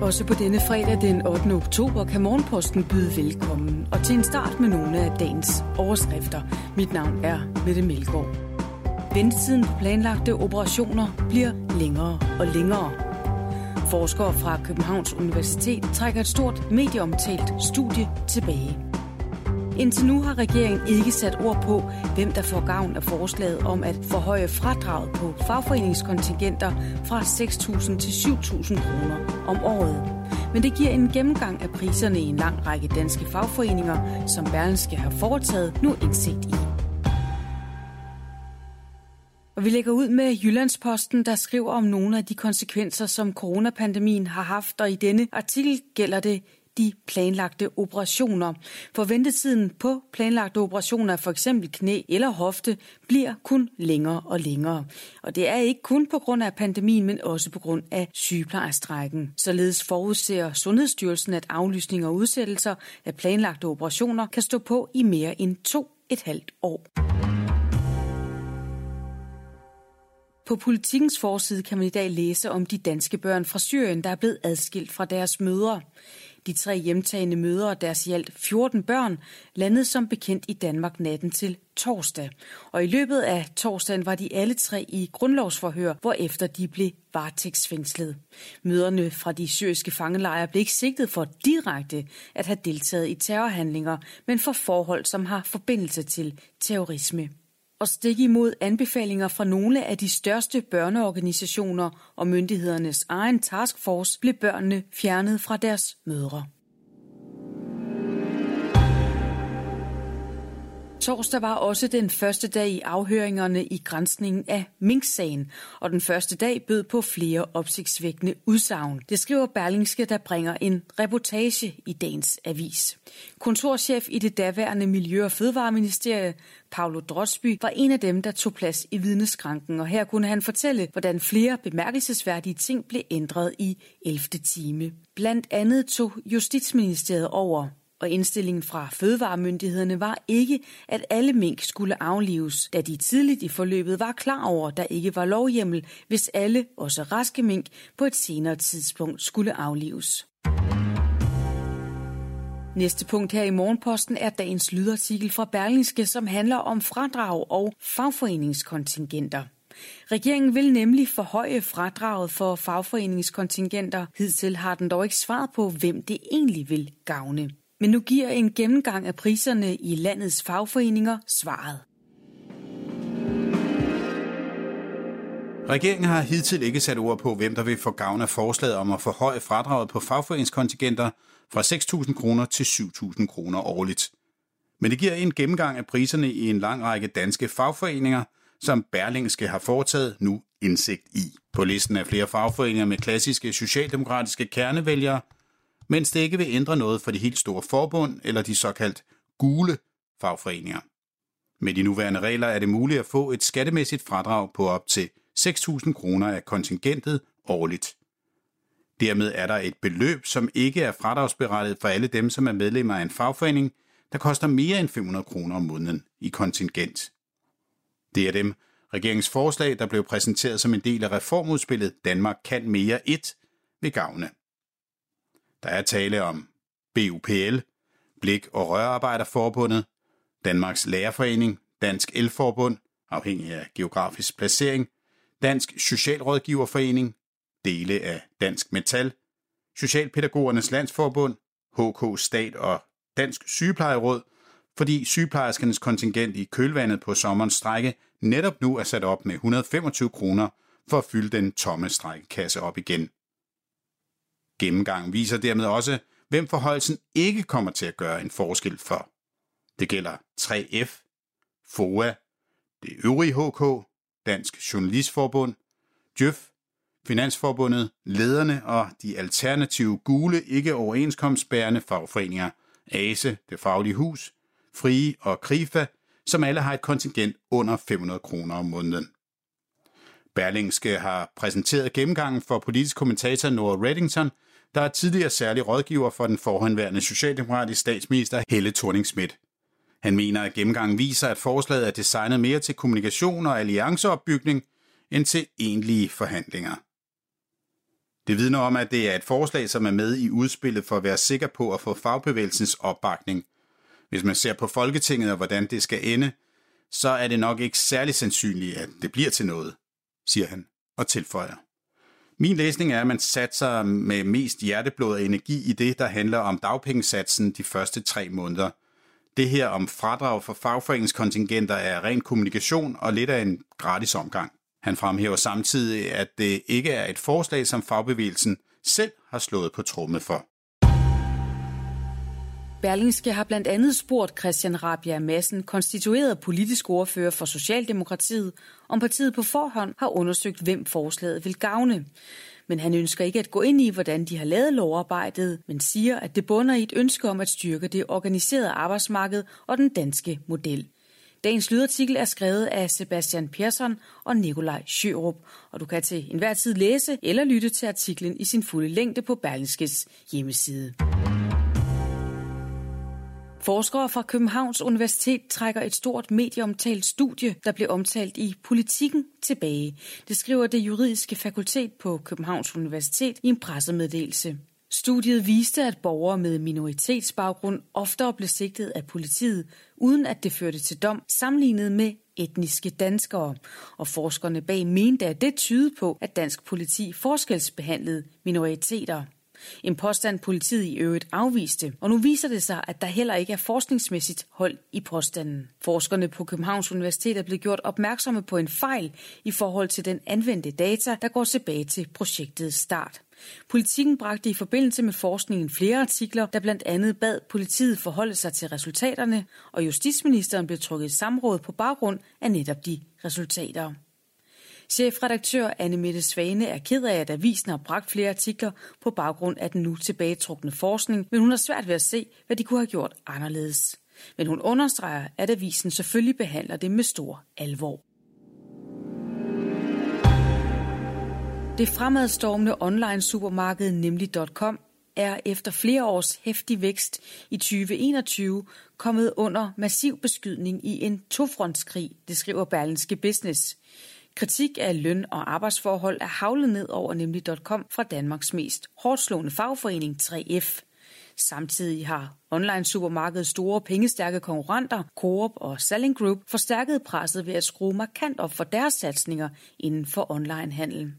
Også på denne fredag den 8. oktober kan Morgenposten byde velkommen. Og til en start med nogle af dagens overskrifter. Mit navn er Mette Melgaard. Ventetiden på planlagte operationer bliver længere og længere. Forskere fra Københavns Universitet trækker et stort medieomtalt studie tilbage. Indtil nu har regeringen ikke sat ord på, hvem der får gavn af forslaget om at forhøje fradraget på fagforeningskontingenter fra 6.000 til 7.000 kroner om året. Men det giver en gennemgang af priserne i en lang række danske fagforeninger, som Berlingske har foretaget nu indsigt i. Og vi lægger ud med Jyllandsposten, der skriver om nogle af de konsekvenser, som coronapandemien har haft, og i denne artikel gælder det de planlagte operationer. For ventetiden på planlagte operationer af for eksempel knæ eller hofte bliver kun længere og længere. Og det er ikke kun på grund af pandemien, men også på grund af sygeplejestrækken. Således forudser Sundhedsstyrelsen, at aflysning og udsættelser af planlagte operationer kan stå på i mere end to et halvt år. På politikens forside kan man i dag læse om de danske børn fra Syrien, der er blevet adskilt fra deres mødre. De tre hjemtagende mødre og deres i alt 14 børn landede som bekendt i Danmark natten til torsdag. Og i løbet af torsdagen var de alle tre i grundlovsforhør, hvor efter de blev varetægtsfængslet. Møderne fra de syriske fangelejre blev ikke sigtet for direkte at have deltaget i terrorhandlinger, men for forhold, som har forbindelse til terrorisme og stik imod anbefalinger fra nogle af de største børneorganisationer og myndighedernes egen taskforce blev børnene fjernet fra deres mødre. Torsdag var også den første dag i afhøringerne i grænsningen af Mink-sagen, og den første dag bød på flere opsigtsvækkende udsagn. Det skriver Berlingske, der bringer en reportage i dagens avis. Kontorchef i det daværende Miljø- og Fødevareministerie, Paolo Drotsby, var en af dem, der tog plads i vidneskranken, og her kunne han fortælle, hvordan flere bemærkelsesværdige ting blev ændret i 11. time. Blandt andet tog Justitsministeriet over og indstillingen fra fødevaremyndighederne var ikke, at alle mink skulle aflives, da de tidligt i forløbet var klar over, at der ikke var lovhjemmel, hvis alle, også raske mink, på et senere tidspunkt skulle aflives. Næste punkt her i Morgenposten er dagens lydartikel fra Berlingske, som handler om fradrag og fagforeningskontingenter. Regeringen vil nemlig forhøje fradraget for fagforeningskontingenter. Hidtil har den dog ikke svaret på, hvem det egentlig vil gavne. Men nu giver en gennemgang af priserne i landets fagforeninger svaret. Regeringen har hidtil ikke sat ord på, hvem der vil få gavn af forslaget om at forhøje fradraget på fagforeningskontingenter fra 6.000 kroner til 7.000 kroner årligt. Men det giver en gennemgang af priserne i en lang række danske fagforeninger, som Berlingske har foretaget nu indsigt i. På listen er flere fagforeninger med klassiske socialdemokratiske kernevælgere – mens det ikke vil ændre noget for de helt store forbund eller de såkaldt gule fagforeninger. Med de nuværende regler er det muligt at få et skattemæssigt fradrag på op til 6.000 kroner af kontingentet årligt. Dermed er der et beløb, som ikke er fradragsberettiget for alle dem, som er medlemmer af en fagforening, der koster mere end 500 kroner om måneden i kontingent. Det er dem, regeringens forslag, der blev præsenteret som en del af reformudspillet Danmark kan mere 1, vil gavne. Der er tale om BUPL, Blik- og Rørarbejderforbundet, Danmarks Lærerforening, Dansk Elforbund, afhængig af geografisk placering, Dansk Socialrådgiverforening, dele af Dansk Metal, Socialpædagogernes Landsforbund, HK Stat og Dansk Sygeplejeråd, fordi sygeplejerskernes kontingent i kølvandet på sommerens strække netop nu er sat op med 125 kroner for at fylde den tomme strækkekasse op igen. Gennemgangen viser dermed også, hvem forholdelsen ikke kommer til at gøre en forskel for. Det gælder 3F, FOA, det øvrige HK, Dansk Journalistforbund, Djøf, Finansforbundet, lederne og de alternative gule ikke overenskomstbærende fagforeninger ASE, Det Faglige Hus, Frie og Krifa, som alle har et kontingent under 500 kroner om måneden. Berlingske har præsenteret gennemgangen for politisk kommentator Nora Reddington, der er tidligere særlig rådgiver for den forhåndværende socialdemokratiske statsminister Helle thorning -Schmidt. Han mener, at gennemgangen viser, at forslaget er designet mere til kommunikation og allianceopbygning end til egentlige forhandlinger. Det vidner om, at det er et forslag, som er med i udspillet for at være sikker på at få fagbevægelsens opbakning. Hvis man ser på Folketinget og hvordan det skal ende, så er det nok ikke særlig sandsynligt, at det bliver til noget, siger han og tilføjer. Min læsning er, at man satser med mest hjerteblod og energi i det, der handler om dagpengesatsen de første tre måneder. Det her om fradrag for fagforeningskontingenter er ren kommunikation og lidt af en gratis omgang. Han fremhæver samtidig, at det ikke er et forslag, som fagbevægelsen selv har slået på tromme for. Berlingske har blandt andet spurgt Christian Rabia Madsen, konstitueret politisk ordfører for Socialdemokratiet, om partiet på forhånd har undersøgt, hvem forslaget vil gavne. Men han ønsker ikke at gå ind i, hvordan de har lavet lovarbejdet, men siger, at det bunder i et ønske om at styrke det organiserede arbejdsmarked og den danske model. Dagens lydartikel er skrevet af Sebastian Persson og Nikolaj Sjørup, og du kan til enhver tid læse eller lytte til artiklen i sin fulde længde på Berlingskes hjemmeside. Forskere fra Københavns Universitet trækker et stort medieomtalt studie, der blev omtalt i Politikken, tilbage. Det skriver det juridiske fakultet på Københavns Universitet i en pressemeddelelse. Studiet viste, at borgere med minoritetsbaggrund oftere blev sigtet af politiet, uden at det førte til dom, sammenlignet med etniske danskere. Og forskerne bag mente, at det tyder på, at dansk politi forskelsbehandlede minoriteter. En påstand politiet i øvrigt afviste, og nu viser det sig, at der heller ikke er forskningsmæssigt hold i påstanden. Forskerne på Københavns Universitet er blevet gjort opmærksomme på en fejl i forhold til den anvendte data, der går tilbage til projektets start. Politikken bragte i forbindelse med forskningen flere artikler, der blandt andet bad politiet forholde sig til resultaterne, og justitsministeren blev trukket i samråd på baggrund af netop de resultater. Chefredaktør Anne Mette Svane er ked af, at avisen har bragt flere artikler på baggrund af den nu tilbagetrukne forskning, men hun har svært ved at se, hvad de kunne have gjort anderledes. Men hun understreger, at avisen selvfølgelig behandler det med stor alvor. Det fremadstormende online supermarked nemlig.com er efter flere års hæftig vækst i 2021 kommet under massiv beskydning i en tofrontskrig, det skriver Berlinske Business. Kritik af løn- og arbejdsforhold er havlet ned over nemlig.com fra Danmarks mest hårdslående fagforening 3F. Samtidig har online-supermarkedet store pengestærke konkurrenter, Coop og Selling Group, forstærket presset ved at skrue markant op for deres satsninger inden for onlinehandel.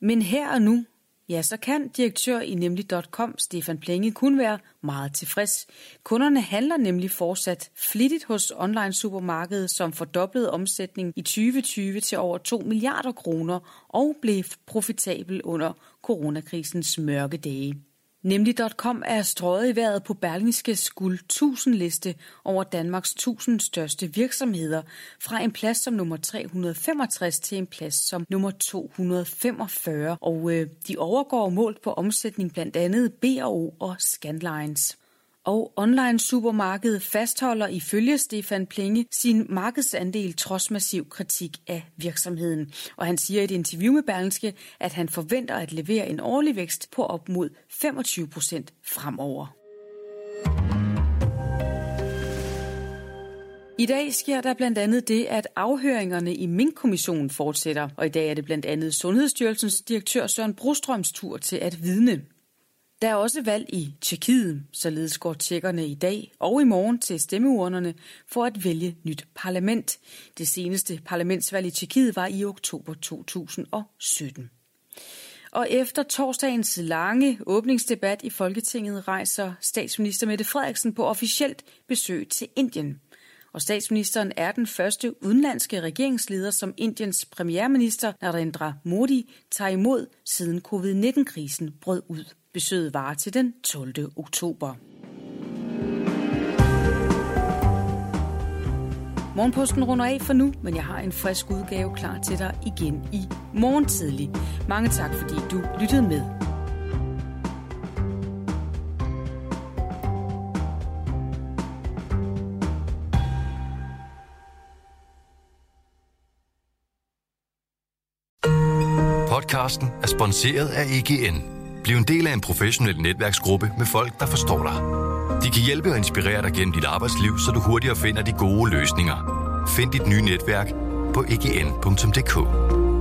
Men her og nu ja, så kan direktør i nemlig.com, Stefan Plenge, kun være meget tilfreds. Kunderne handler nemlig fortsat flittigt hos online supermarkedet, som fordoblede omsætningen i 2020 til over 2 milliarder kroner og blev profitabel under coronakrisens mørke dage. Nemlig.com er strøget i vejret på Berlingskes guld 1000 liste over Danmarks 1000 største virksomheder, fra en plads som nummer 365 til en plads som nummer 245, og øh, de overgår målt på omsætning blandt andet B&O og Scandlines. Og online supermarkedet fastholder ifølge Stefan Plinge sin markedsandel trods massiv kritik af virksomheden. Og han siger i et interview med Berlingske, at han forventer at levere en årlig vækst på op mod 25 procent fremover. I dag sker der blandt andet det, at afhøringerne i Mink-kommissionen fortsætter, og i dag er det blandt andet Sundhedsstyrelsens direktør Søren Brostrøms tur til at vidne. Der er også valg i Tjekkiet, således går tjekkerne i dag og i morgen til stemmeurnerne for at vælge nyt parlament. Det seneste parlamentsvalg i Tjekkiet var i oktober 2017. Og efter torsdagens lange åbningsdebat i Folketinget rejser statsminister Mette Frederiksen på officielt besøg til Indien. Og statsministeren er den første udenlandske regeringsleder, som Indiens premierminister Narendra Modi tager imod, siden covid-19-krisen brød ud. Besøget var til den 12. oktober. Morgenposten runder af for nu, men jeg har en frisk udgave klar til dig igen i morgen tidlig. Mange tak, fordi du lyttede med. podcasten er sponsoreret af EGN. Bliv en del af en professionel netværksgruppe med folk, der forstår dig. De kan hjælpe og inspirere dig gennem dit arbejdsliv, så du hurtigere finder de gode løsninger. Find dit nye netværk på egn.dk.